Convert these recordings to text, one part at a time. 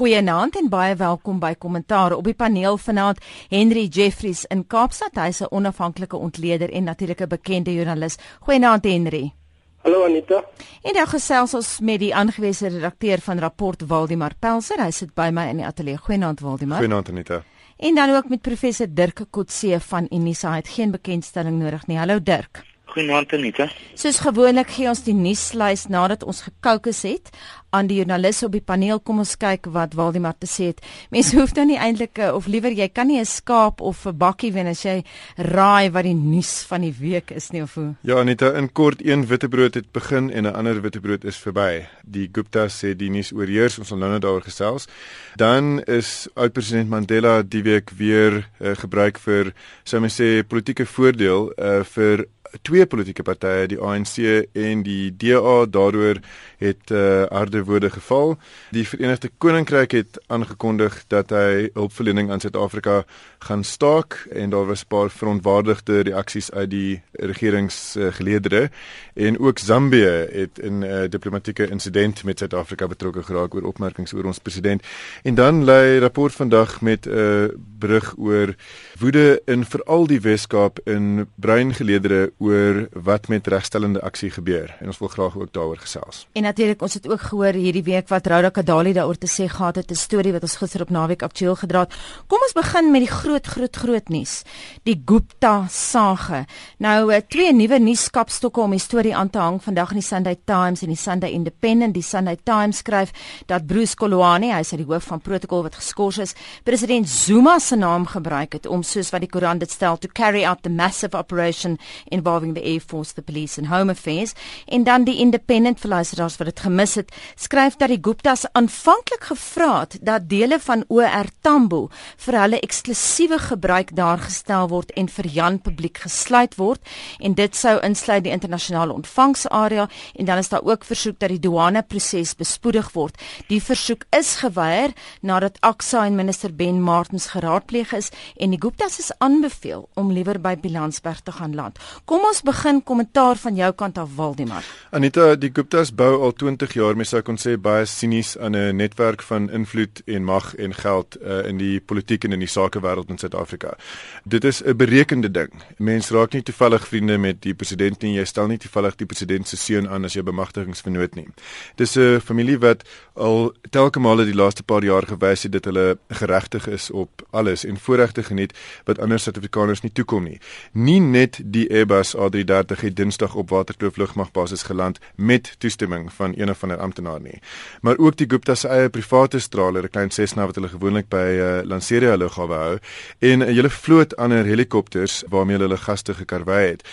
Goeienaand en baie welkom by Kommentaar op die paneel vanaand Henry Jeffries in Kaapstad. Hy's 'n onafhanklike ontleder en natuurlik 'n bekende joernalis. Goeienaand Henry. Hallo Anita. En dan gesels ons met die aangewese redakteur van Rapport Waldemar Pelser. Hy sit by my in die ateljee. Goeienaand Waldemar. Goeienaand Anita. En dan ook met professor Dirk Kotse van Unisa. Hy het geen bekendstelling nodig nie. Hallo Dirk. Goeienaand Anita. Soos gewoonlik gee ons die nuuslys nadat ons gekookus het aan die joernaliste op die paneel. Kom ons kyk wat Waldemar te sê het. Mense hoef nou nie eintlik eh, of liewer jy kan nie 'n skaap of 'n bakkie wen as jy raai wat die nuus van die week is nie of hoe. Ja Anita, in kort een witbrood het begin en 'n ander witbrood is verby. Die Guptas sê die nuus oorheers, ons sal nou net daaroor gesels. Dan is oud-president Mandela die week weer uh, gebruik vir sou mens sê politieke voordeel uh, vir twee politieke partye, die ANC en die DA, daaroor het uh, harde woorde geval. Die Verenigde Koninkryk het aangekondig dat hy hulpverlening aan Suid-Afrika gaan staak en daar was 'n paar verontwaardigde reaksies uit die regeringsgeleedere en ook Zambië het in 'n uh, diplomatieke insident met Suid-Afrika betrokke geraak oor opmerkings oor ons president. En dan lê rapport vandag met 'n uh, brug oor woede in veral die Wes-Kaap in bruin geleedere oor wat met regstellende aksie gebeur en ons wil graag ook daaroor gesels. En natuurlik ons het ook gehoor hierdie week wat Rhoda Kadali daaroor te sê gehad het 'n storie wat ons gister op naweek aktueel gedra het. Kom ons begin met die groot groot groot nuus. Die Gupta sage. Nou eh, twee nuwe nuuskapstokke om die storie aan te hang vandag in die Sunday Times en die Sunday Independent. Die Sunday Times skryf dat Bruce Kolwane, hy is die hoof van protokol wat geskort is, president Zuma se naam gebruik het om soos wat die koerant dit stel to carry out the massive operation involving the Air Force, the police and home affairs. En dan die Independent verluisteraars wat dit gemis het, skryf dat die Guptas aanvanklik gevra het dat dele van OR Tambo vir hulle eksklusiewe gebruik daar gestel word en vir Jan publiek gesluit word en dit sou insluit die internasionale ontvangsarea en dan is daar ook versoek dat die douane proses bespoedig word. Die versoek is geweier nadat Aksa en minister Ben Martins geraadpleeg is en die Guptas is aanbeveel om liewer by Bilansberg te gaan land. Kom ons begin kommentaar van jou kant af Waldemar. Anita, die Guptas bou al 20 jaar, mens sou kon sê baie sinies aan 'n netwerk van invloed en mag en geld uh, in die politiek en in die sakewêreld in Suid-Afrika. Dit is 'n berekende ding. Mense raak nie toevallig vriende met die president nie. Jy stel nie toevallig die president se seun aan as jou bemagtigingsvernoot nie. Dis 'n familie wat al telke male die laaste paar jaar gewys het dat hulle geregtig is op alles en voorregte geniet wat ander Suid-Afrikaners nie toekom nie. Nie net die Airbus A330 het Dinsdag op Waterkloof lugmagbasis geland met toestemming van een of ander amptenaar nie. Maar ook die Gupta se eie private straler, 'n klein Cessna wat hulle gewoonlik by uh, Lanseria lughawe hou en 'n hele vloot ander helikopters waarmee hulle hulle gaste gekarwei het.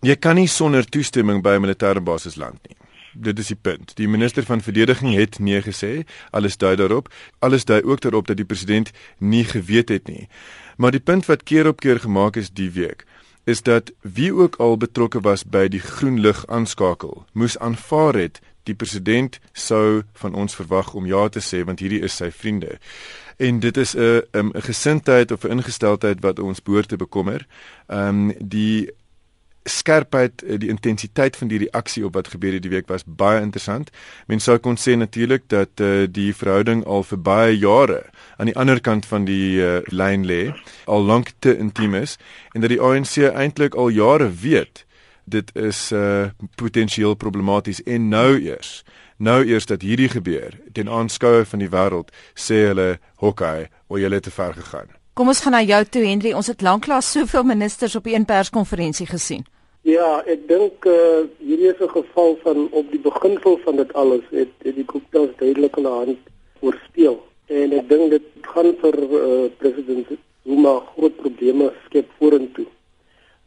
Jy kan nie sonder toestemming by 'n militêre basis land nie. Dit is die punt. Die minister van verdediging het nee gesê. Alles dui daarop. Alles dui ook daarop dat die president nie geweet het nie. Maar die punt wat keer op keer gemaak is die week is dat wie ook al betrokke was by die groen lig aanskakel, moes aanvaar het die president sou van ons verwag om ja te sê want hierdie is sy vriende. En dit is 'n 'n gesindheid of 'n ingesteldheid wat ons behoort te bekommer. Ehm um, die skerpheid die intensiteit van die reaksie op wat gebeur hierdie week was baie interessant. Mense sou kon sê natuurlik dat uh, die verhouding al vir baie jare aan die ander kant van die uh, lyn lê, al lank te intiem is en dat die ANC eintlik al jare weet dit is uh, potensieel problematies en nou eers nou eers dat hierdie gebeur ten aanskoue van die wêreld sê hulle hokkie of jy het te ver gegaan. Kom ons gaan na jou toe Henry, ons het lanklaas soveel ministers op een perskonferensie gesien. Ja, ek dink eh uh, hierdie is 'n geval van op die beginsel van dit alles het, het die Gupta's duidelik hulle hand oorspeel. En ek dink dit gaan vir eh uh, president Zuma groot probleme skep vorentoe.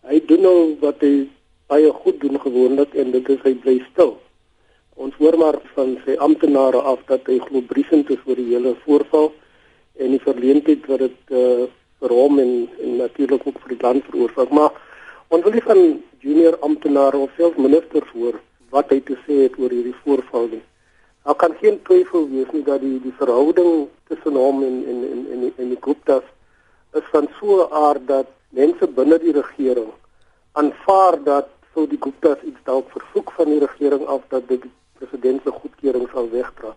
Hy doen nou wat hy baie goed doen gewoonlik en dit is hy bly stil. Ons hoor maar van sy amptenare af dat hy glo briesend is oor die hele voorval en die verleentheid wat dit eh uh, vir hom en, en natuurlik ook vir die land veroorsaak. Maar Ons wil nie van junior amptenare of selfs ministers hoor wat hy te sê het oor hierdie voorval nie. Daar kan geen twyfel wees nie dat die die verhouding tussen hom en en en en die, die Guptas is van so 'n aard dat mense binne die regering aanvaar dat sou die Guptas iets dalk versoek van die regering af dat dit president se goedkeuring sal wegdra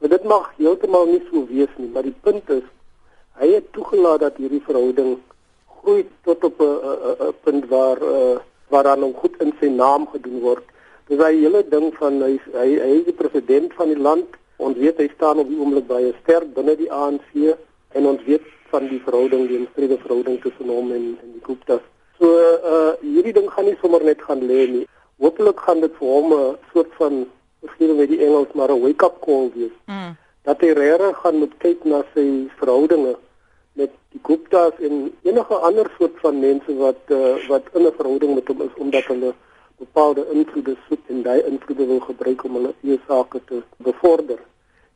Maar dit mag heeltemal nie so wees nie, maar die punt is hy het toegelaat dat hierdie verhouding groei tot op 'n punt waar uh, waar dan nog goed in sy naam gedoen word. Dis hy hele ding van hy hy hy is die president van die land. Ons weet hy staan op die oomblik baie sterk binne die ANC en ons weet van die verhouding, die omstrede verhouding tussen hom en en die Guptas. So uh hierdie ding gaan nie sommer net gaan lê nie. Hoopelik gaan dit vir hom 'n soort van miskien met die Engels maar 'n wake-up call wees. Mm. Dat hy regtig gaan moet kyk na sy verhoudinge met die Guptas en enige ander soort van mense wat uh, wat in 'n verhouding met hom is omdat hulle bepaalde invloede soek en daai invloede wil gebruik om hulle eie sake te bevorder.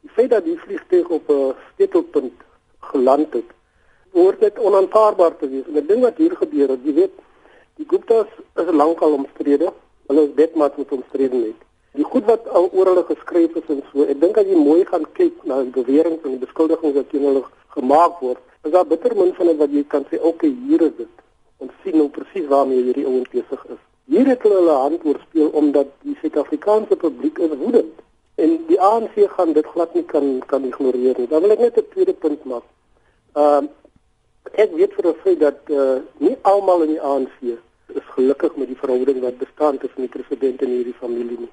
Die feit dat die vliegtuig op 'n stetelpunt geland het, hoort dit onaanvaarbaar te wees. En ek dink wat hier gebeur het, jy weet, die Guptas is lankal omstrede. Hulle is dit maar met omstrede net. Die goed wat al oor hulle geskryf is en so, ek dink as jy mooi gaan kyk na die beweringe en die beskuldigings wat teen hulle gemaak word, is daar bitter min van wat jy kan sê, okay, hier is dit. Ons sien nou presies waarmee hierdie ouens besig is. Hier het hulle hulle hand oorspeel omdat die Suid-Afrikaanse publiek is woedend en die ANC gaan dit glad nie kan kan ignoreer nie. Dan wil ek net 'n tweede punt maak. Ehm uh, ek weet vir 'n feit dat uh, nie almal in die ANC is gelukkig met die verhouding wat bestaan tussen die president en hierdie familie nie.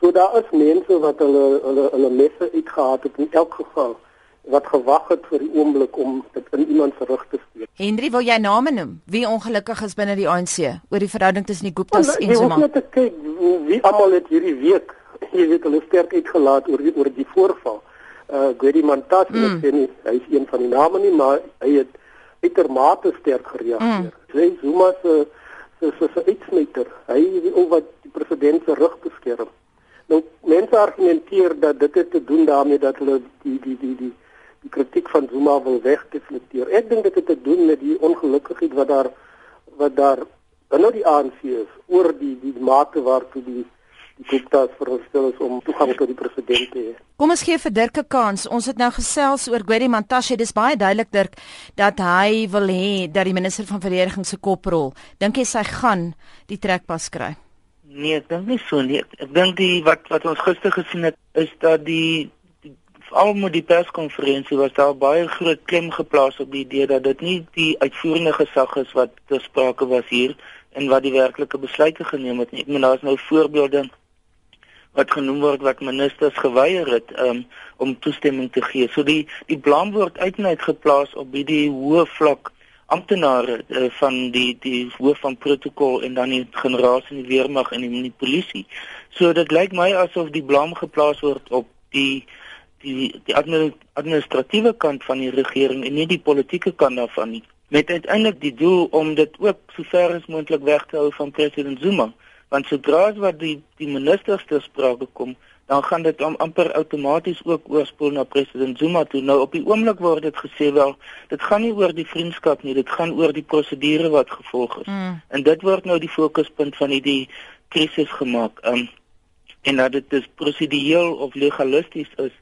So daar is mense wat hulle hulle hulle messe uitgehaat het in elk geval wat gewag het vir die oomblik om dit in iemand se rug te steek. Henry, wil jy name noem? Wie ongelukkig is binne die ANC oor die verhouding tussen die Guptas well, en Zuma? Ek moet net kyk wie almal het hierdie week, jy weet hulle sterk uitgelaat oor oor die voorval. Uh Gwedi Mantashe, mm. ek sê nie hy is een van die name nie, maar hy het uitermate sterk gereageer. Mm. Sy Zuma se se se se uitsmyter. Hy is oor wat die president se rug beskerm. Nou mense argumenteer dat dit het te doen daarmee dat hulle die die die die die kritiek van Zuma wil wegdeflekteer. Ek dink dit het te doen met die ongelukkigheid wat daar wat daar binne die ANC is oor die die mate waartoe die die Gupta's veronderstel is om toegang tot die president te hê. Kom ons gee vir Dirk 'n kans. Ons het nou gesels oor Gwedi Mantashe. Dis baie duidelik Dirk dat hy wil hê dat die minister van verdediging se kop rol. Dink jy sy gaan die trekpas kry? Nee, ek dink nie so nie. Ek dink die wat wat ons gister gesien het is dat die veral met die perskonferensie was daar baie groot klem geplaas op die idee dat dit nie die uitvoerende gesag is wat ter sprake was hier en wat die werklike besluite geneem het nie. Ek meen daar's nou voorbeelde wat genoem word wat ministers geweier het um, om toestemming te gee. So die die blame word uiteindelik geplaas op die, die hoë vlak amptenare uh, van die die hoof van protokol en dan die generasie in die weermag en die polisie. So dit lyk my asof die blame geplaas word op die die die administratiewe kant van die regering en nie die politieke kant daarvan nie met uiteindelik die doel om dit ook so ver as moontlik weg te hou van president Zuma want sodra as wat die die ministers ter sprake kom dan gaan dit am, amper outomaties ook oorspoel na president Zuma toe. Nou op die oomblik word dit gesê wel dit gaan nie oor die vriendskap nie dit gaan oor die prosedure wat gevolg is. Mm. en dit word nou die fokuspunt van hierdie krisis gemaak. Um, en dat dit dus prosedureel of legalisties is.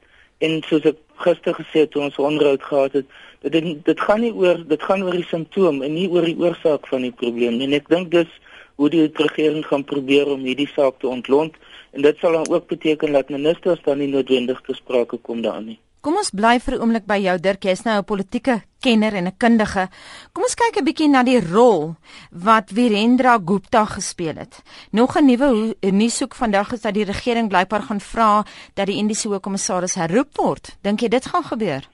En soos ek gister gesê het toe ons onderhoud gehad het dit dit gaan nie oor dit gaan oor die simptoom en nie oor die oorsaak van die probleem nie. En ek dink dis hoe die regering gaan probeer om hierdie saak te ontlont en dit sal dan ook beteken dat ministers dan nie noodwendig te sprake kom daarin nie Kom ons bly vir 'n oomblik by jou Dirk, jy's nou 'n politieke kenner en 'n kundige. Kom ons kyk 'n bietjie na die rol wat Virendra Gupta gespeel het. Nog 'n nuwe nuushoek vandag is dat die regering blykbaar gaan vra dat die Indiese Hoogkommissaris herroep word. Dink jy dit gaan gebeur?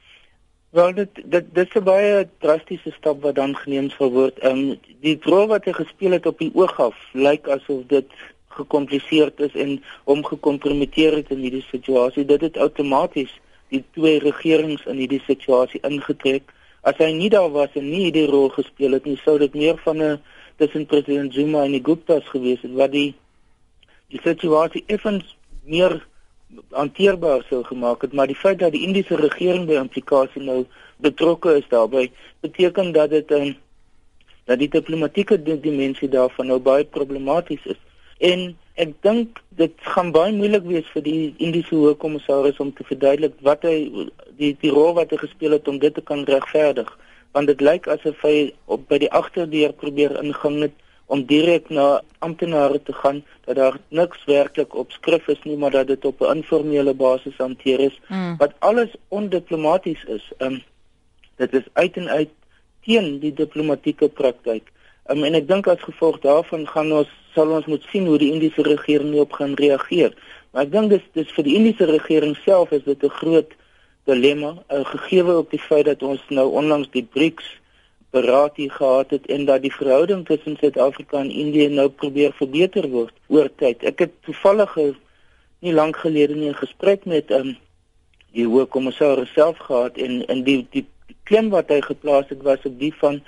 Wel dit dit dit is 'n baie drastiese stap wat dan geneem sal word. Ehm um, die rol wat hy gespeel het op die oog af lyk asof dit gekompliseerd is en hom gekompromiteer het in hierdie situasie. Dit het outomaties die twee regerings in hierdie situasie ingetrek. As hy nie daar was en nie hierdie rol gespeel het nie, sou dit meer van 'n tussen president Zuma en die Guptas gewees het wat die die situasie effens meer hanteerbaar sou gemaak het, maar die feit dat die Indiese regering by implikasie nou betrokke is daarbey, beteken dat dit 'n dat die diplomatieke dimensie daarvan nou baie problematies is. En ek dink dit gaan baie moeilik wees vir die Indiese Hoogkommissaris om te verduidelik wat hy die die rol wat hy gespeel het om dit te kan regverdig want dit lyk asof hy op by die agterdeur probeer ingang het om direk na amptenare te gaan dat daar niks werklik op skrif is nie maar dat dit op 'n informele basis hanteer is mm. wat alles ondiplomaties is. Ehm um, dit is uit en uit teen die diplomatieke praktyk. Um, en ek dink as gevolg daarvan gaan ons sal ons moet sien hoe die Indiese regering op gaan reageer. Maar ek dink dis dis vir die Indiese regering self is dit 'n groot dilemma, uh, gegee op die feit dat ons nou onlangs die BRICS beraad hier gehad het en dat die verhouding tussen Suid-Afrika en Indië nou probeer verbeter word oor tyd. Ek het toevallig nie lank gelede nie 'n gesprek met um, die hoë kommissaris self gehad en in die die klem wat hy geplaas het was op die van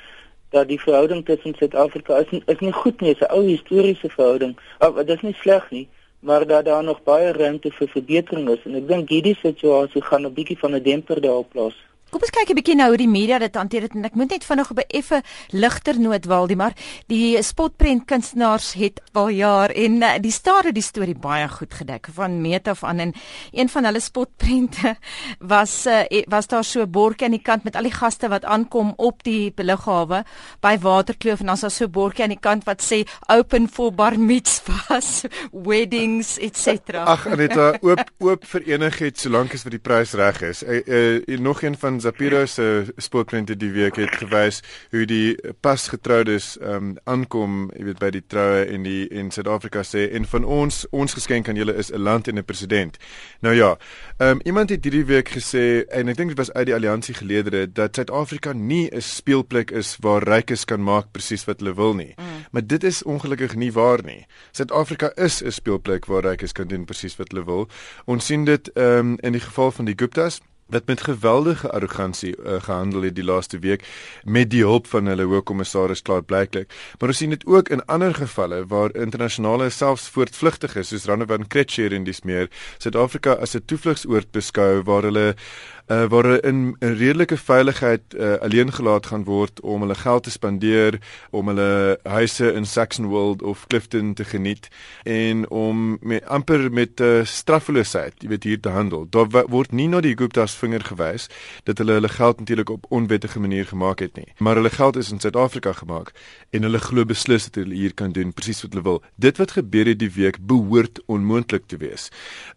dat die verhouding tussen Suid-Afrika is is nie goed nie, 'n ou historiese verhouding. Oh, dit is nie sleg nie, maar dat daar nog baie ruimte vir verbetering is en ek dink hierdie situasie gaan 'n bietjie van 'n demper daarop plaas. Kom ons kyk 'n bietjie nou hoe die media dit hanteer het en ek moet net vinnig op 'n effe ligter noot Waldie maar die spotprent kunstenaars het al jaar en uh, die stare die storie baie goed gedek van meet af aan en een van hulle spotprente was uh, was daar so 'n bordjie aan die kant met al die gaste wat aankom op die lughawe by Waterkloof en dan is daar so 'n bordjie aan die kant wat sê open for bar mitzvahs weddings etc. Ag Aneta oop oop vir enigiets solank as vir die prys reg is. Uh, uh, nog een van Zapiro se spookprente die week het gewys hoe die pas getroudes ehm um, aankom, jy weet by die troue en die in Suid-Afrika sê en van ons ons geskenk aan julle is 'n land en 'n president. Nou ja, um, iemand het hierdie week gesê en ek dink dit was uit die alliansie geleedere dat Suid-Afrika nie 'n speelplek is waar rykes kan maak presies wat hulle wil nie. Mm. Maar dit is ongelukkig nie waar nie. Suid-Afrika is 'n speelplek waar rykes kan doen presies wat hulle wil. Ons sien dit um, in die geval van die Guptas wat met geweldige arrogansie uh, gehandel het die laaste week met die hulp van hulle hoofkommissaris klaar blyklik. Maar ons sien dit ook in ander gevalle waar internasionale selfs voortvlugtig is soos Ranovan Kretscher en dis meer Suid-Afrika as 'n toevlugsoord beskou waar hulle uh, waar hulle in 'n redelike veiligheid uh, alleen gelaat gaan word om hulle geld te spandeer, om hulle huise in Saxonwold of Clifton te geniet en om met amper met uh, straffeloosheid, jy weet hier te handel. Daar word nie na die Gupta's vinger gewys dat hulle hulle geld natuurlik op onwettige manier gemaak het nie, maar hulle geld is in Suid-Afrika gemaak en hulle glo beslis dat hulle hier kan doen presies wat hulle wil. Dit wat gebeur het die week behoort onmoontlik te wees.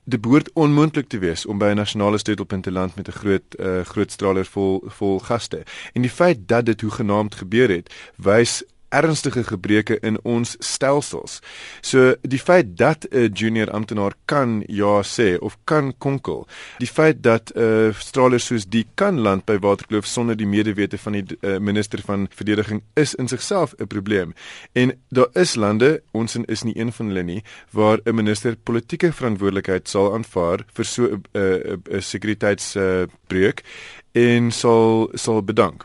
Dit behoort onmoontlik te wees om by 'n nasionale sleutelpunt te land met 'n groot uh, groot straler vol vol gaste. En die feit dat dit hoegenaamd gebeur het, wys ernstige gebreke in ons stelsels. So die feit dat 'n junior amptenaar kan ja sê of kan konkel, die feit dat 'n uh, straler soos die kan land by Waterkloof sonder die medewete van die uh, minister van verdediging is in sigself 'n probleem. En daar is lande, ons is nie een van hulle nie, waar 'n minister politieke verantwoordelikheid sal aanvaar vir so 'n uh, uh, uh, sekuriteitsbreuk uh, en sal sal bedank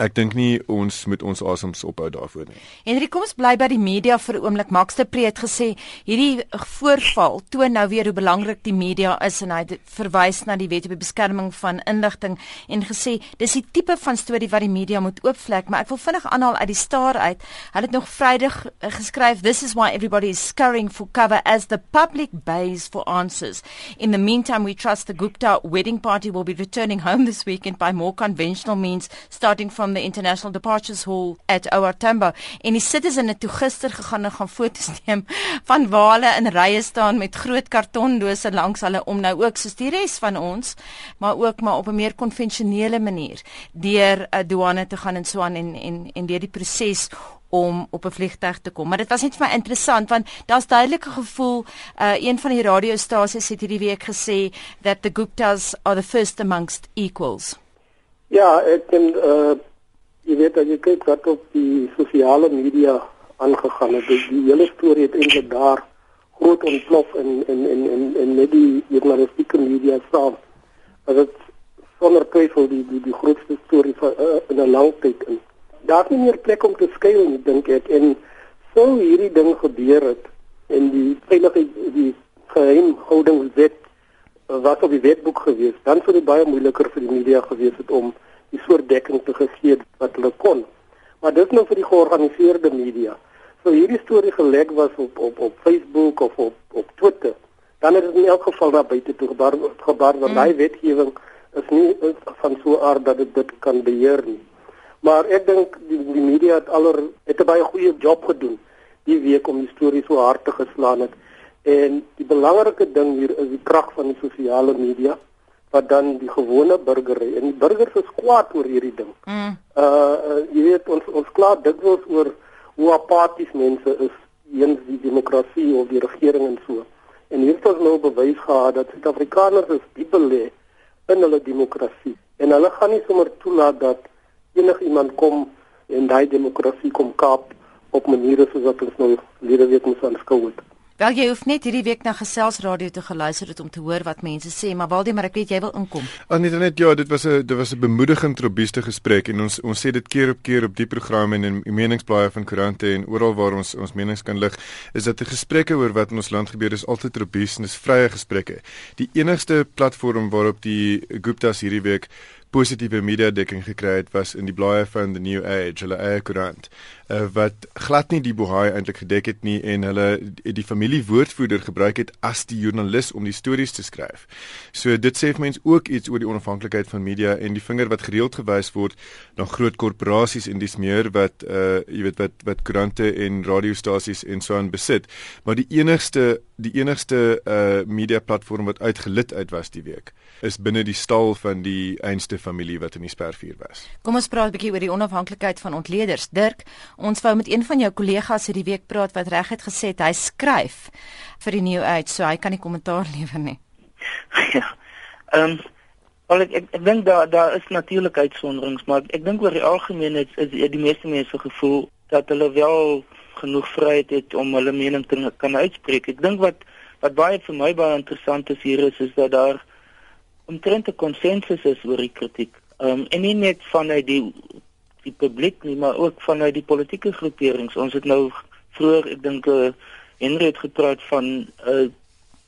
ek dink nie ons moet ons asems ophou daarvoor nie. Henry, kom ons bly by die media vir 'n oomblik. Max de Pre het gesê hierdie voorval toon nou weer hoe belangrik die media is en hy het verwys na die wet op die beskerming van inligting en gesê dis die tipe van storie wat die media moet oopvlek, maar ek wil vinnig aanhaal uit die staar uit. Hulle het nog Vrydag eh, geskryf this is why everybody is scurrying for cover as the public bays for answers. In the meantime, we trust the Gupta wedding party will be returning home this weekend by more conventional means starting from from the International Departures Hall at OR Tambo en die citizen het toe gister gegaan en gaan foto's neem van waar hulle in rye staan met groot kartondose langs hulle om nou ook soos die res van ons maar ook maar op 'n meer konvensionele manier deur 'n uh, douane te gaan en so aan en en en deur die proses om op 'n vliegtuig te kom. Maar dit was net vir my interessant want daar's duidelik 'n gevoel uh een van die radiostasies het hierdie week gesê that the Guptas are the first amongst equals. Ja, ek en uh jy weet as jy kyk wat op die sosiale media aangegaan het, die, hele storie het eintlik daar groot ontplof in in in in in net die journalistieke media saam. As dit sonder twyfel die die die grootste storie van uh, in 'n lang tyd in. Daar is nie meer plek om te skuil nie, dink ek. En sou hierdie ding gebeur het en die veiligheid die geheimhoudingswet wat op die wetboek gewees, dan sou dit baie moeiliker vir die media gewees het om die soort dekking te gegee wat hulle kon. Maar dit is nou vir die georganiseerde media. So hierdie storie gelek was op op op Facebook of op op Twitter. Dan het dit in elk geval daar buite toe gebaar gebaar want daai mm. wetgewing is nie van so aard dat dit dit kan beheer nie. Maar ek dink die, die media het aller het 'n baie goeie job gedoen die week om die storie so hard te geslaan het. En die belangrike ding hier is die krag van die sosiale media wat dan die gewone burger en die burgers is kwaad oor hierdie ding. Mm. Uh, uh jy weet ons ons kla dikwels oor hoe apaties mense is eens die demokrasie of die regering en so. En hier het ons nou bewys gehad dat Suid-Afrikaners is diep belê in hulle demokrasie en hulle gaan nie sommer toelaat dat enigiemand kom en daai demokrasie kom kaap op maniere soos wat ons nou lede weet moet aanskou het. Wel jy hoef net hierdie week na geselsradio te geluister het om te hoor wat mense sê, maar Waldie, maar ek weet jy wil inkom. Anita net ja, dit was 'n dit was 'n bemoedigend robuuste gesprek en ons ons sê dit keer op keer op die programme en in meningsblaaie van koerante en oral waar ons ons menings kan lig, is dat die gesprekke oor wat in ons land gebeur is altyd robuust en is vrye gesprekke. Die enigste platform waarop die Guptas hierdie week positiewe media dekking gekry het was in die blaaie van the New Age, hulle eie koerant, uh, wat glad nie die bohaai eintlik gedek het nie en hulle die, familie woordvoerder gebruik het as die joernalis om die stories te skryf. So dit sê vir mense ook iets oor die onafhanklikheid van media en die vinger wat gereeld gewys word na groot korporasies en dis meer wat uh jy weet wat wat koerante en radiostasies en so aan besit. Maar die enigste die enigste uh media platform wat uitgelid uit was die week is binne die stal van die einste familie wat in die spervuur was. Kom ons praat 'n bietjie oor die onafhanklikheid van ontleeders. Dirk, ons wou met een van jou kollegas hierdie week praat wat reguit gesê het hy skryf vir die New Age, so hy kan nie kommentaar lewer nie. Ja. Ehm um, Wel ek ek, ek dink daar daar is natuurlik uitsonderings, maar ek dink oor die algemeen is, is die meeste mense gevoel dat hulle wel genoeg vryheid het om hulle mening te kan uitspreek. Ek dink wat wat baie vir my baie interessant is hier is is dat daar omtrent 'n konsensus is oor die kritiek. Ehm um, en nie net vanuit die die publiek nie, maar ook vanuit die politieke groeperings. Ons het nou vroeër, ek dink eh uh, Henry het gepraat van eh uh,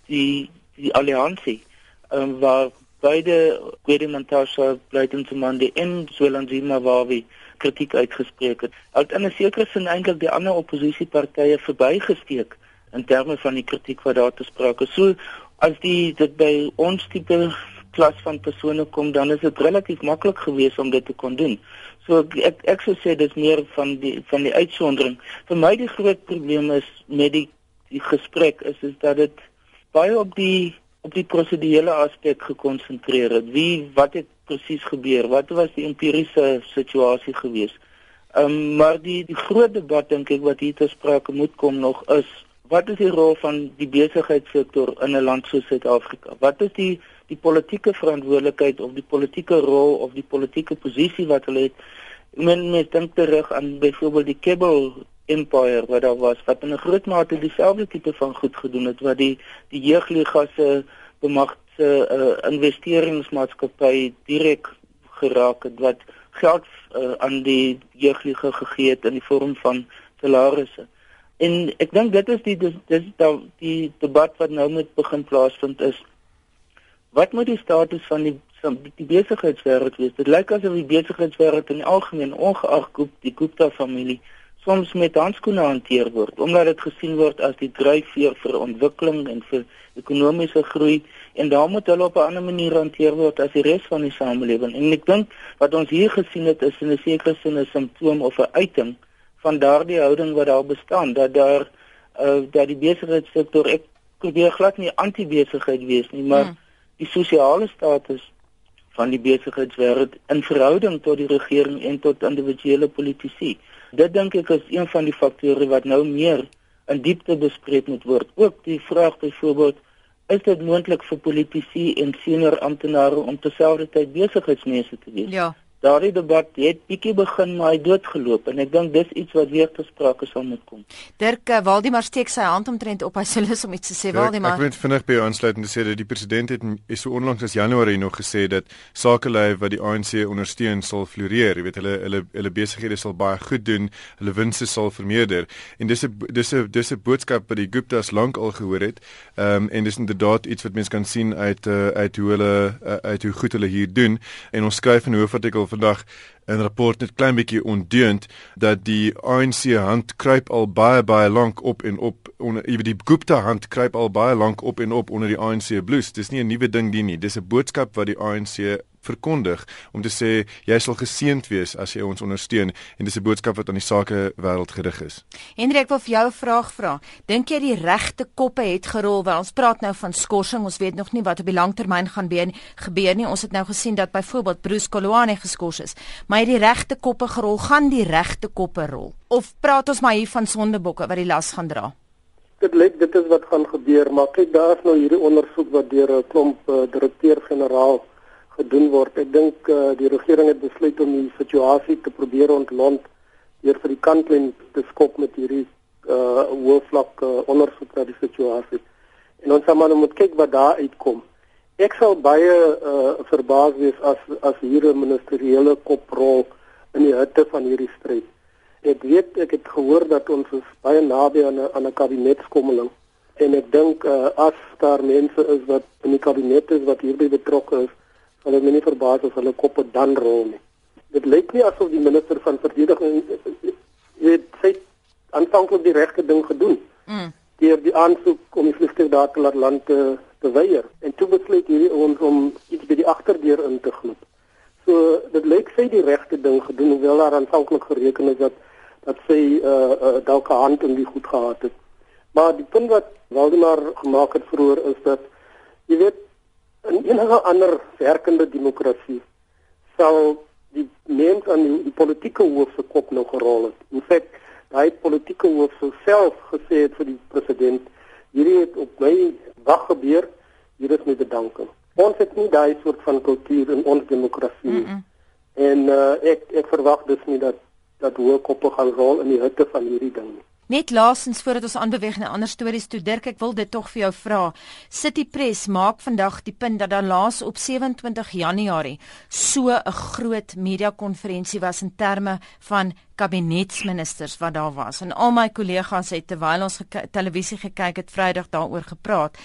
die die alliansie ehm um, waar beide Gwedimantasha, Blydensemande en Zwelanzima waar wie kritiek uitgespreek het. Al in 'n sekere sin eintlik die ander oppositiepartye verbygesteek in terme van die kritiek wat daar te sprake. So as die dit by ons tipe klas van persone kom, dan is dit relatief maklik geweest om dit te kon doen. So ek ek sou sê dis meer van die van die uitsondering. Vir my die groot probleem is met die die gesprek is is dat dit baie op die op die prosedurele aspek gekonsentreer het. Wie wat het presies gebeur? Wat was die empiriese situasie geweest? Ehm um, maar die die groot debat dink ek wat hier te sprake moet kom nog is wat is die rol van die besigheidssektor in 'n land soos Suid-Afrika? Wat is die die politieke verantwoordelikheid of die politieke rol of die politieke posisie wat hulle het. Men mens dink terug aan byvoorbeeld die Cable Empire wat daar was wat in 'n groot mate dieselfde tipe van goed gedoen het wat die die jeugliga se bemagte uh, investeringsmaatskappy direk geraak het wat geld uh, aan die jeugliga gegee het in die vorm van salarisse. En ek dink dit is die dis, dis die, die debat wat nou met begin plaasvind is wat moet die status van die van die besigheidswêreld wees? Dit lyk asof die besigheidswêreld in die algemeen ongeag Gupta die Gupta familie soms met handskoene hanteer word omdat dit gesien word as die dryfveer vir ontwikkeling en vir ekonomiese groei en daar moet hulle op 'n ander manier hanteer word as die res van die samelewing. En ek dink wat ons hier gesien het is in 'n sekere sin 'n simptoom of 'n uiting van daardie houding wat daar bestaan dat daar uh, dat die besigheidssektor ek probeer glad nie anti-besigheid wees nie, maar hmm die sosiale status van die besigheidswêreld in verhouding tot die regering en tot individuele politici. Dit dink ek is een van die faktore wat nou meer in diepte bespreek moet word. Ook die vraag byvoorbeeld is dit moontlik vir politici en senior amptenare om terselfdertyd besigheidsmense te wees? Ja. Daardie debat het bietjie begin maar hy doodgeloop en ek dink dis iets wat weer te sprake sal moet kom. Dirk uh, Waldemar steek sy hand omtrent op hy sê lus om iets te sê Waldemar. Ek wil vinnig by jou aansluit en sê dat die president het is so onlangs as Januarie nog gesê dat sakelei wat die ANC ondersteun sal floreer. Jy weet hulle hulle hulle besighede sal baie goed doen, hulle winste sal vermeerder en dis 'n dis 'n dis 'n boodskap wat die Guptas lank al gehoor het. Ehm um, en dis inderdaad iets wat mense kan sien uit uh, uit hoe hulle uh, uit hoe goed hulle hier doen en ons skryf in hoofartikel vandag 'n rapport net klein bietjie ondeund dat die ANC hand kruip al baie baie lank op en op onder ewe die Gupta hand kruip al baie lank op en op onder die ANC bloes. Dis nie 'n nuwe ding nie. Dis 'n boodskap wat die ANC verkondig om te sê jy sal geseënd wees as jy ons ondersteun en dis 'n boodskap wat aan die sake wêreld gerig is. Hendrik wil vir jou 'n vraag vra. Dink jy die regte koppe het gerol? Want ons praat nou van skorsing. Ons weet nog nie wat op die langtermyn gaan gebeur nie. Ons het nou gesien dat byvoorbeeld Bruce Kolwane geskort is. Maar het die regte koppe gerol? Gaan die regte koppe rol? Of praat ons maar hier van sondebokke wat die las gaan dra? Dit lyk dit is wat gaan gebeur, maar kyk daar's nou hierdie ondersoek wat deur 'n klomp uh, direkteur-generaal gedoen word. Ek dink uh, die regering het besluit om die situasie te probeer ontlont deur vir die kantlyn te skop met hierdie uh hoofvlak uh, ondersoek na die situasie. En ons gaan maar moet kyk wat daar uitkom. Ek sal baie uh verbaas wees as as hier 'n ministeriële koprol in die hitte van hierdie stryd. Ek weet ek het gehoor dat ons is baie naby aan 'n aan 'n kabinetskommeling en ek dink uh, as daar mense is wat in die kabinet is wat hierby betrokke is, sal dit my nie verbaas as hulle koppe dan rol nie. Dit lyk nie asof die minister van verdediging weet sy aanvanklik die regte ding gedoen. Mm. Deur die aansoek om die vlugte daar te laat land te, te weier en toe besluit hierdie ons om iets by die agterdeur in te gloop. So dit lyk sy die regte ding gedoen hoewel daar aanvanklik gereken is dat dat sy uh, uh dalk 'n hand in die goed gehad het. Maar die punt wat Waldemar gemaak het vroeër is dat jy weet in enige ander werkende demokrasie sal die mens aan die, die politieke hoof se kop nog gerol het. In feite, daai politieke hoof self gesê het vir die president, hierdie het op my wag gebeur, hier is my bedanking. Ons het nie daai soort van kultuur in ons demokrasie nie. Mm -mm. En uh, ek ek verwag dus nie dat dat hoë koppe gaan rol in die hitte van hierdie ding. Net laasens voordat ons aanbeweeg na ander stories toe Dirk ek wil dit tog vir jou vra. City Press maak vandag die punt dat daar laas op 27 Januarie so 'n groot media konferensie was in terme van kabinetsministers wat daar was. En al my kollegas het terwyl ons gek televisie gekyk het Vrydag daaroor gepraat.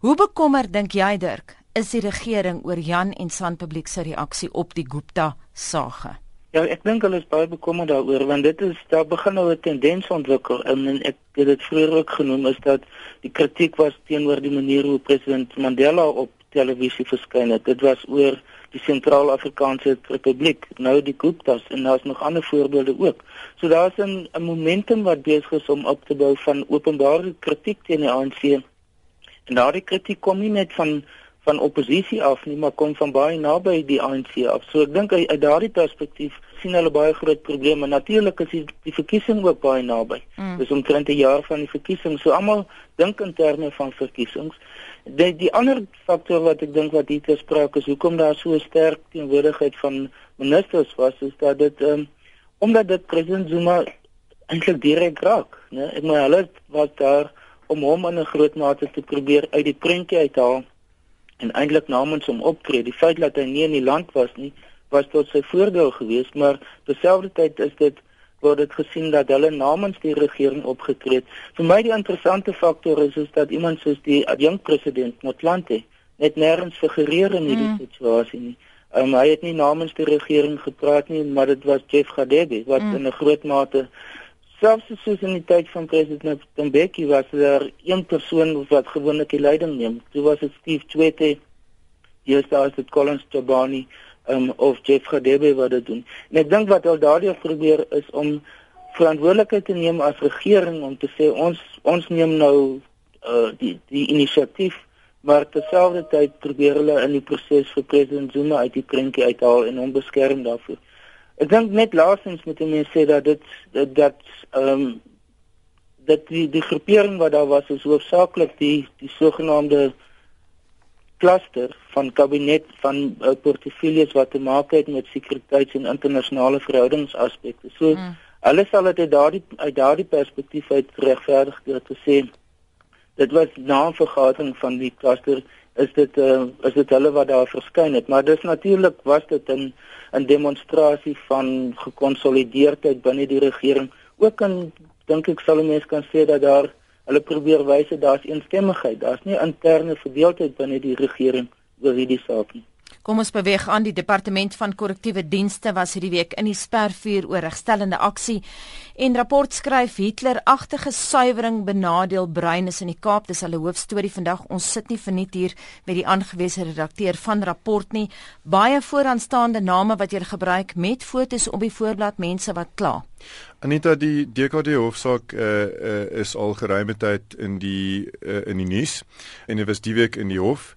Hoe bekommer dink jy Dirk is die regering oor Jan en San Publiek se reaksie op die Gupta sage? Ja, ek dink hulle is baie bekommerd daaroor want dit is daar begin nou 'n tendens ontwikkel en, en ek het dit vroeër ook genoem is dat die kritiek was teenoor die manier hoe president Mandela op televisie verskyn het. Dit was oor die Sentraal-Afrikaanse Republiek, nou die Guptas en daar's nog ander voorbeelde ook. So daar's 'n 'n momentum wat besig is om op te bou van openbare kritiek teen die ANC. En daardie kritiek kom nie net van van oppositie af nie, maar kom van baie naby die ANC af. So ek dink uit, uit daardie perspektief sien hulle baie groot probleme. Natuurlik is die, die verkiesing ook baie naby. Mm. Dis omtrent 'n jaar van die verkiesing. So almal dink in terme van verkiesings. Die die ander faktor wat ek dink wat hier te sprake is, hoekom daar so sterk teenwoordigheid van ministers was, is dat dit um, omdat dit president Zuma eintlik direk raak, né? Ek maar hulle was daar om hom in 'n groot mate te probeer uit die prentjie uithaal en eintlik namens hom optree. Die feit dat hy nie in die land was nie, was tot sy voordeel geweest, maar terselfdertyd is dit word dit gesien dat hulle namens die regering opgetree het. Vir my die interessante faktor is is dat iemand soos die adjunkt president Motlanthe net nêrens figureer in hierdie mm. situasie nie. Um, hy het nie namens die regering gepraat nie, maar dit was Jeff Gadebe wat mm. in 'n groot mate selfs soos in die tyd van president Mbeki was daar een persoon wat gewoonlik die leiding neem. Dit was dit Steve Tshwete, hier is dit Collins Tabani um, of Jeff Gadebe wat dit doen. En ek dink wat al daardie probeer is om verantwoordelikheid te neem as regering om te sê ons ons neem nou uh, die die inisiatief maar terselfdertyd probeer hulle in die proses vir president Zuma uit die prentjie uithaal en hom beskerm daarvoor. Ek dink net laasens moet mense sê dat dit dat ehm um, dat die die groepering wat daar was is hoofsaaklik die die sogenaamde kluster van kabinet van uh, portefeuilles wat te maak het met sekuriteits- en internasionale verhoudingsaspekte. So mm. hulle sal dit uit daardie uit daardie perspektief uit regverdig deur te sê dit was na 'n vergadering van die kluster is dit uh, is dit hulle wat daar verskyn het. Maar dis natuurlik was dit 'n 'n demonstrasie van gekonsolideerdheid binne die regering. Ook in dink ek sal mense kan sê dat daar hulle probeer wys dat daar's eensstemmigheid daar's nie interne verdeeldheid binne die regering oor hierdie saak nie Kom ons beweeg aan. Die departement van korrektiewe dienste was hierdie week in die spervuur oor regstellende aksie en rapport skryf Hitler-agtige suiwering benadeel bruines in die Kaap. Dis hulle hoofstorie vandag. Ons sit nie verniet hier met die aangewese redakteur van rapport nie. Baie vooraanstaande name wat jy gebruik met fotos op die voorblad mense wat kla. Anita die DKD hofsaak uh, uh, is al geruime tyd in die uh, in die nuus en dit was die week in die hof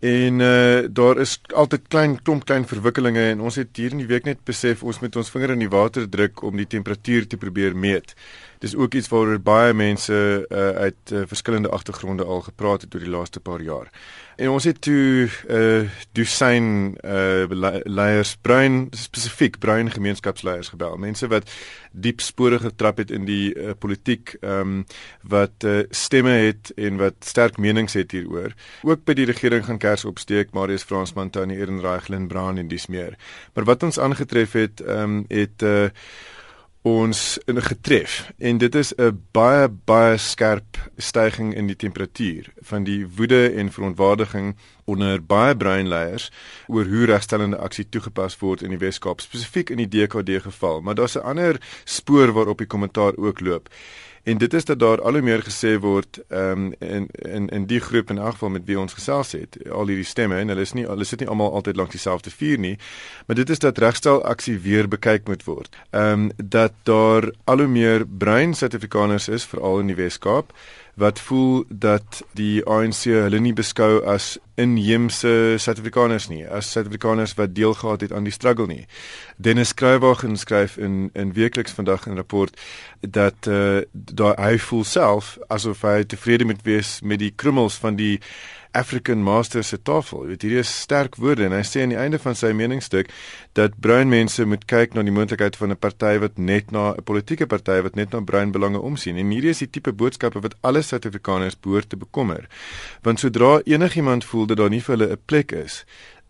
En uh daar is altyd klein klomp klein verwikkelinge en ons het hier in die week net besef ons moet ons vinger in die water druk om die temperatuur te probeer meet. Dis ook iets waaroor baie mense uh uit uh, verskillende agtergronde al gepraat het oor die laaste paar jaar. En ons het toe uh dosyn uh leiers bruin spesifiek bruin gemeenskapsleiers gebel. Mense wat diep spore getrap het in die uh, politiek, ehm um, wat uh, stemme het en wat sterk menings het hieroor. Ook by die regering gaan kers opsteek, Marius Fransman, Tony Ehrenreich, Lynn Brown en dis meer. Maar wat ons aangetref het, ehm um, het uh ons in getref en dit is 'n baie baie skerp stygings in die temperatuur van die woede en verontwaardiging onder baie breinleiers oor hoe regstellende aksie toegepas word in die Weskaap spesifiek in die DKD geval. Maar daar's 'n ander spoor waarop die kommentaar ook loop En dit is dat daar al hoe meer gesê word ehm um, in in in die groep in elk geval met wie ons gesels het, al hierdie stemme en hulle is nie hulle sit nie almal altyd langs dieselfde vuur nie, maar dit is dat regstel aksie weer bekyk moet word. Ehm um, dat daar al hoe meer bruin Suid-Afrikaners is veral in die Wes-Kaap wat voel dat die ANC hulle nie beskou as inheemse Suid-Afrikaners nie, as Suid-Afrikaners wat deel gehad het aan die struggle nie. Dennis Skrywagen skryf in in weekliks vandag 'n rapport dat uh, daar hy voel self asof hy tevrede moet wees met die krummels van die African Masters se tafel. Jy weet hierdie is sterk woorde en hy sê aan die einde van sy meningsstuk dat bruin mense moet kyk na die moontlikheid van 'n party wat net na 'n politieke party wat net na bruin belange omsien. En hierdie is die tipe boodskappe wat alle Suid-Afrikaners behoort te bekommer. Want sodra enigiemand voel dat daar nie vir hulle 'n plek is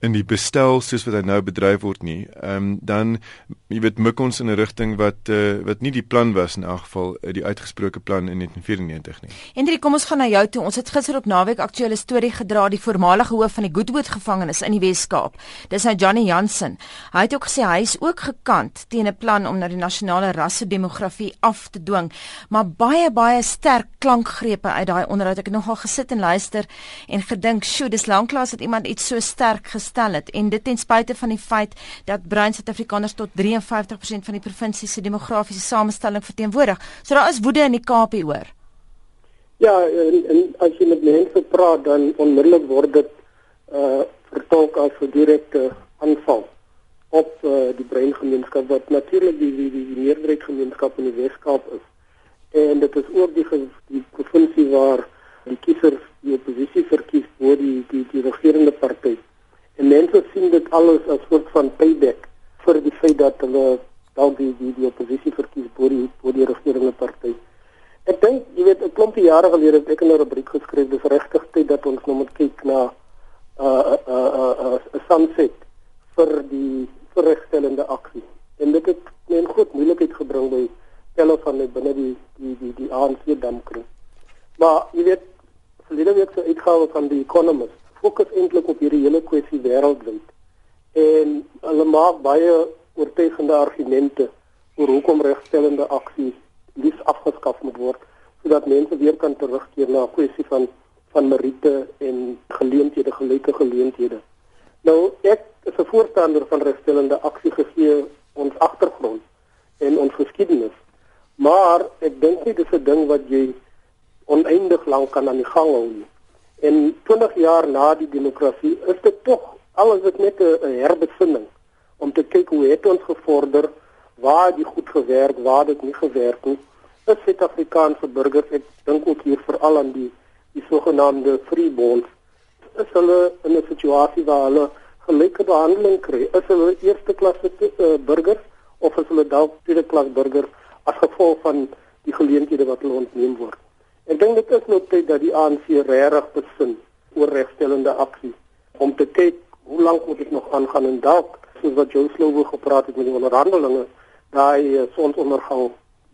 in die bestel soos wat hy nou bedryf word nie. Ehm um, dan jy weet mik ons in 'n rigting wat uh, wat nie die plan was in elk geval uh, die uitgesproke plan in 1994 nie. Hendrik, kom ons gaan na jou toe. Ons het gister op naweek aktuele storie gedra die voormalige hoof van die Goodwood gevangenis in die Wes-Kaap. Dis nou Johnny Jansen. Hy het ook gesê hy is ook gekant teen 'n plan om na die nasionale rasse-demografie af te dwing, maar baie baie sterk klankgrepe uit daai onderhoud. Ek het nogal gesit en luister en gedink, "Sjoe, dis lanklaas dat iemand iets so sterk gesê gestel het en dit ten spyte van die feit dat bruin Suid-Afrikaners tot 53% van die provinsie se demografiese samestelling verteenwoordig. So daar is woede in die Kaap hieroor. Ja, en, en as jy met mense praat dan onmiddellik word dit uh vertolk as 'n direkte aanval op uh, die bruin gemeenskap wat natuurlik die die, die meerderheid gemeenskap in die Wes-Kaap is. En dit is ook die die provinsie waar die kiesers die oppositie verkies word die die die regerende party. Dit alles as soort van payback vir die feit dat hulle dalk die die die oppositie verkies voor die voor die regerende party. Ek dink, jy weet, 'n klompie jare gelede het ek 'n rubriek geskryf, dis regtig tyd dat ons nou moet kyk na 'n uh, 'n uh, 'n uh, 'n uh, 'n sunset vir die regstellende aksie. En dit het net goed moeilikheid gebring by telle van net binne die die die die ANC damkring. Maar jy weet, verlede week se uitgawe van die Economist fokus eintlik op hierdie hele kwessie wêreldwyd. En hulle maak baie oortuigende argumente oor hoekom regstellende aksie liefs afgeskaf moet word sodat mense weer kan terugkeer na 'n kwessie van van meriete en geleenthede, gelyke geleenthede. Nou ek is 'n voorstander van regstellende aksie gegee ons agtergrond en ons geskiedenis. Maar ek dink nie dis 'n ding wat jy oneindig lank kan aan die gang hou nie. En 20 jaar na die demokrasie is dit tog alles wat net 'n herbesinning om te kyk hoe het ons gevorder, waar het die goed gewerk, waar het dit nie gewerk nie. As Suid-Afrikaanse burgers, ek dink ook hier veral aan die die sogenaamde free bonds, is hulle in 'n situasie waar hulle gelyke behandeling kry. Is hulle eerste klas uh, burgers of is hulle dalk tweede klas burgers as gevolg van die geleenthede wat hulle ontneem word? Ek dink dit is nou tyd dat die ANC regtig besin oor regstellende aksie om te kyk hoe lank moet dit nog aangaan en dalk soos wat Joe Slovo gepraat het met die onderhandelinge daai eh, sonsondergang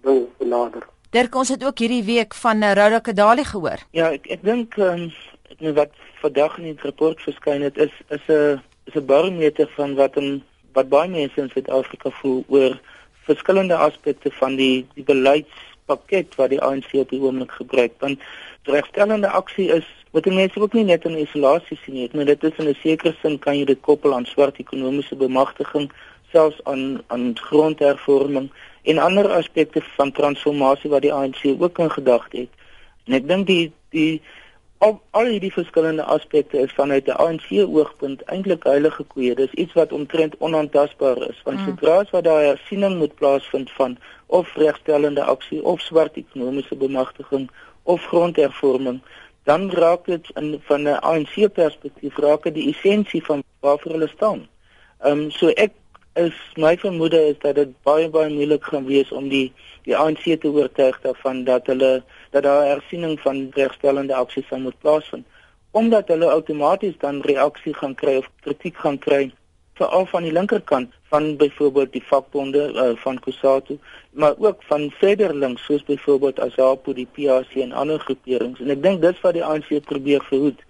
ding benader. Dirk ons het ook hierdie week van uh, Rhoda Kadali gehoor. Ja, ek ek dink um, wat vandag in die rapport verskyn het is is 'n is 'n barometer van wat 'n wat baie mense in Suid-Afrika voel oor verskillende aspekte van die die beleidspakket wat die ANC op die oomblik gebruik. Want regstellende aksie is wat mense ook nie net in isolasie sien nie. Ek meen dit is in 'n sekere sin kan jy dit koppel aan swart ekonomiese bemagtiging, selfs aan aan grondhervorming en ander aspekte van transformasie wat die ANC ook in gedagte het. En ek dink die die al, al hierdie verskillende aspekte is vanuit 'n ANC oogpunt eintlik heilige koeie. Dis iets wat omtrent onaantastbaar is. Want mm. sodra as wat daar 'n siening moet plaasvind van of regstellende aksie of swart ekonomiese bemagtiging of grondhervorming, dan raak dit in van 'n ANC perspektief raak dit die essensie van waarvoor hulle staan. Ehm um, so ek is my vermoede is dat dit baie baie moeilik gaan wees om die die ANC te oortuig daarvan dat hulle dat daar hersiening van regstellende aksies sal moet plaasvind omdat hulle outomaties dan reaksie gaan kry of kritiek gaan kry veral van die linkerkant van byvoorbeeld die vakbonde uh, van Kusatu maar ook van verder links soos byvoorbeeld Asapo die PAC en ander groeperings. En ek dink dis wat die ANC probeer verhoed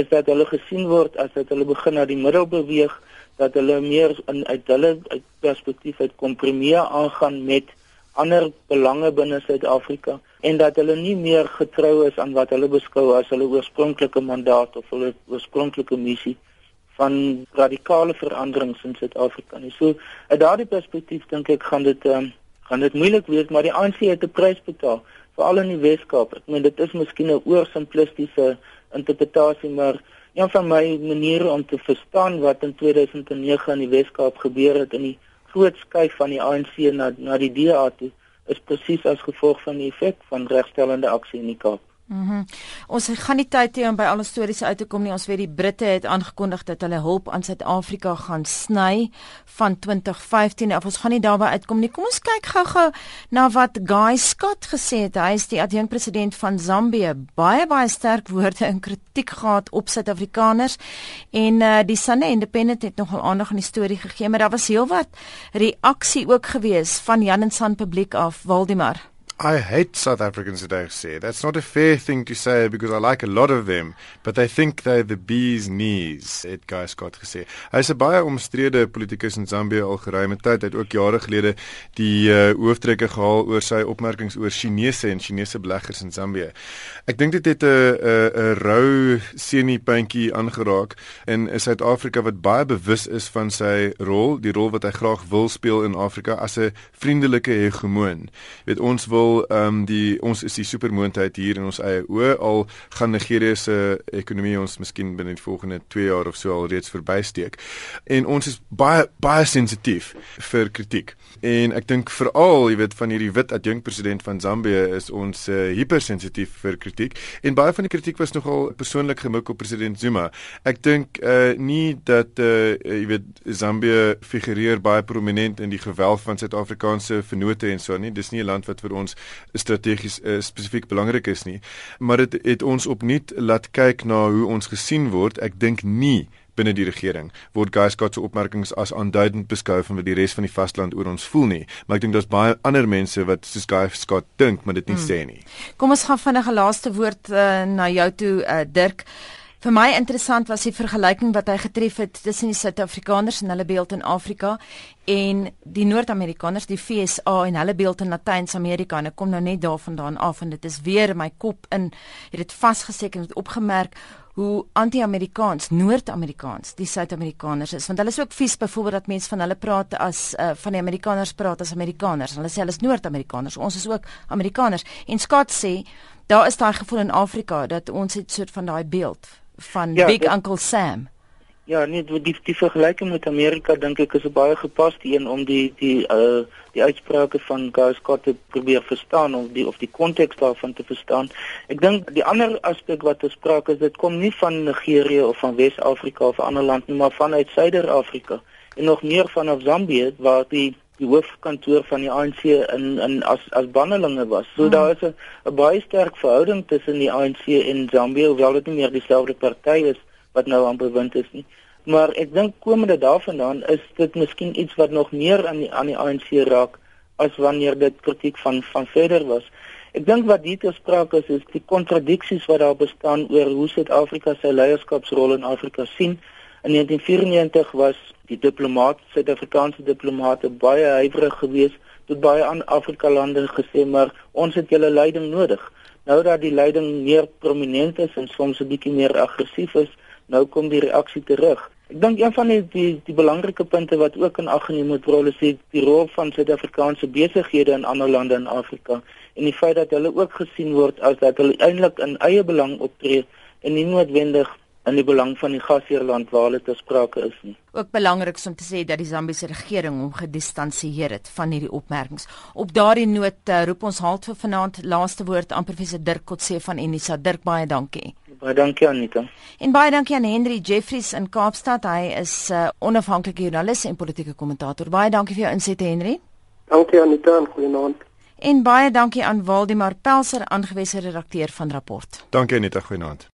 is dat hulle gesien word as dat hulle begin na die middel beweeg dat hulle meer in uit hulle uit perspektief uit kompromie aangaan met ander belange binne Suid-Afrika en dat hulle nie meer getrou is aan wat hulle beskou as hulle oorspronklike mandaat of hulle oorspronklike missie van radikale veranderings in Suid-Afrika nie. So uit daardie perspektief dink ek gaan dit um, gaan dit moeilik wees, maar die ANC het 'n prys betaal, veral in die Weskaap. Ek meen dit is miskien 'n oorsimplistiese interpretasie, maar een van my maniere om te verstaan wat in 2009 in die Weskaap gebeur het in die groot skuif van die ANC na na die DA toe is presies as gevolg van die effek van regstellende aksie in die Kaap. Mhm. Mm ons gaan nie tyd hê om by alle stories uit te kom nie. Ons weet die Britte het aangekondig dat hulle hulp aan Suid-Afrika gaan sny van 2015 af. Ons gaan nie daarby uitkom nie. Kom ons kyk gou-gou na wat Guy Scott gesê het. Hy is die adjunkpresident van Zambië. Baie baie sterk woorde en kritiek gehad op Suid-Afrikaners. En uh, die Sunday Independent het nogal aandag aan die storie gegee, maar daar was heelwat reaksie ook gewees van Jan en San publiek af, Waldemar. I hate South Africans today, say. That's not a fair thing to say because I like a lot of them, but they think they're the bee's knees, het Guy Scott gesê. Hy's 'n baie omstrede politikus in Zambië al geruime tyd. Hy het ook jare gelede die uh, hoofdtrekke gehaal oor sy opmerkings oor Chinese en Chinese beleggers in Zambië. Ek dink dit het 'n 'n 'n rou senupuntjie aangeraak in Suid-Afrika wat baie bewus is van sy rol, die rol wat hy graag wil speel in Afrika as 'n vriendelike hegemoon. Jy weet ons wil wil ehm um, die ons is die supermoondheid hier in ons eie oë al gaan Nigerië se ekonomie ons miskien binne die volgende 2 jaar of so al reeds verbysteek. En ons is baie baie sensitief vir kritiek. En ek dink veral, jy weet, van hierdie wit adjunk president van Zambië is ons uh, hypersensitief vir kritiek. En baie van die kritiek was nogal persoonlik gemik op president Zuma. Ek dink uh, nie dat uh, jy weet Zambië figureer baie prominent in die gewelf van Suid-Afrikaanse vennote en so nie. Dis nie 'n land wat vir ons strategies uh, spesifiek belangrik is nie, maar dit het, het ons opnuut laat kyk na hoe ons gesien word. Ek dink nie binne die regering word Guy Scott se opmerkings as aanduidend beskou van wat die res van die vasteland oor ons voel nie maar ek dink daar's baie ander mense wat soos Guy Scott dink maar dit nie hmm. sê nie Kom ons gaan vinnig 'n laaste woord uh, na jou toe uh, Dirk Vir my interessant was die vergelyking wat hy getref het tussen die Suid-Afrikaners en hulle beeld in Afrika en die Noord-Amerikaners, die FSA en hulle beeld in Latyn-Amerika. En ek kom nou net daarvandaan af en dit is weer my kop in het dit vasgeset en het opgemerk hoe anti-Amerikaans, Noord-Amerikaans die Suid-Amerikaners is. Want hulle is ook vies byvoorbeeld dat mense van hulle praat as uh, van die Amerikaners praat as Amerikaners. Hulle sê hulle is Noord-Amerikaners. Ons is ook Amerikaners. En Scott sê daar is daai gevoel in Afrika dat ons het soort van daai beeld van ja, Big dit, Uncle Sam. Ja, nee, die die vergelyking met Amerika dink ek is 'n baie gepaste een om die die uh die uitsprake van Guy Scott te probeer verstaan of die of die konteks daarvan te verstaan. Ek dink die ander aspek wat gespreek is, dit kom nie van Nigerië of van Wes-Afrika of 'n ander land nie, maar vanuit Suider-Afrika en nog meer vanaf Zambië waar die die hoofkantoor van die ANC in in as as bannelinge was. So hmm. daar is 'n baie sterk verhouding tussen die ANC en Zambia, hoewel dit nie meer dieselfde party is wat nou aan bewind is nie. Maar ek dink komende daarvandaan is dit miskien iets wat nog meer aan die aan die ANC raak as wanneer dit kritiek van van verder was. Ek dink wat hier gespreek is is die kontradiksies wat daar bestaan oor hoe Suid-Afrika sy leierskapsrol in Afrika sien In 1994 was die diplomaat, Suid-Afrikaanse diplomate baie huiwerig geweest tot baie aan Afrika lande gesê maar ons het julle leiding nodig. Nou dat die leiding meer prominent is en soms 'n bietjie meer aggressief is, nou kom die reaksie terug. Ek dink een van die die, die belangrike punte wat ook in ag geneem moet word is die, rol van Suid-Afrikaanse besighede in ander lande in Afrika en die feit dat hulle ook gesien word as dat hulle eintlik in eie belang optree en nie noodwendig in die belang van die gasheerland waar hulle te sprake is nie. Ook belangrik om te sê dat die Zambiese regering hom gedistansieer het van hierdie opmerkings. Op daardie noot uh, roep ons halt vir vanaand laaste woord aan professor Dirk Kotse van Unisa. Dirk, baie dankie. Baie dankie Anita. En baie dankie aan Henry Jeffries in Kaapstad. Hy is 'n uh, onafhanklike joernalis en politieke kommentator. Baie dankie vir jou insette Henry. Dankie Anita en goeienaand. En baie dankie aan Waldemar Pelser, aangewese redakteur van Rapport. Dankie Anita, goeienaand.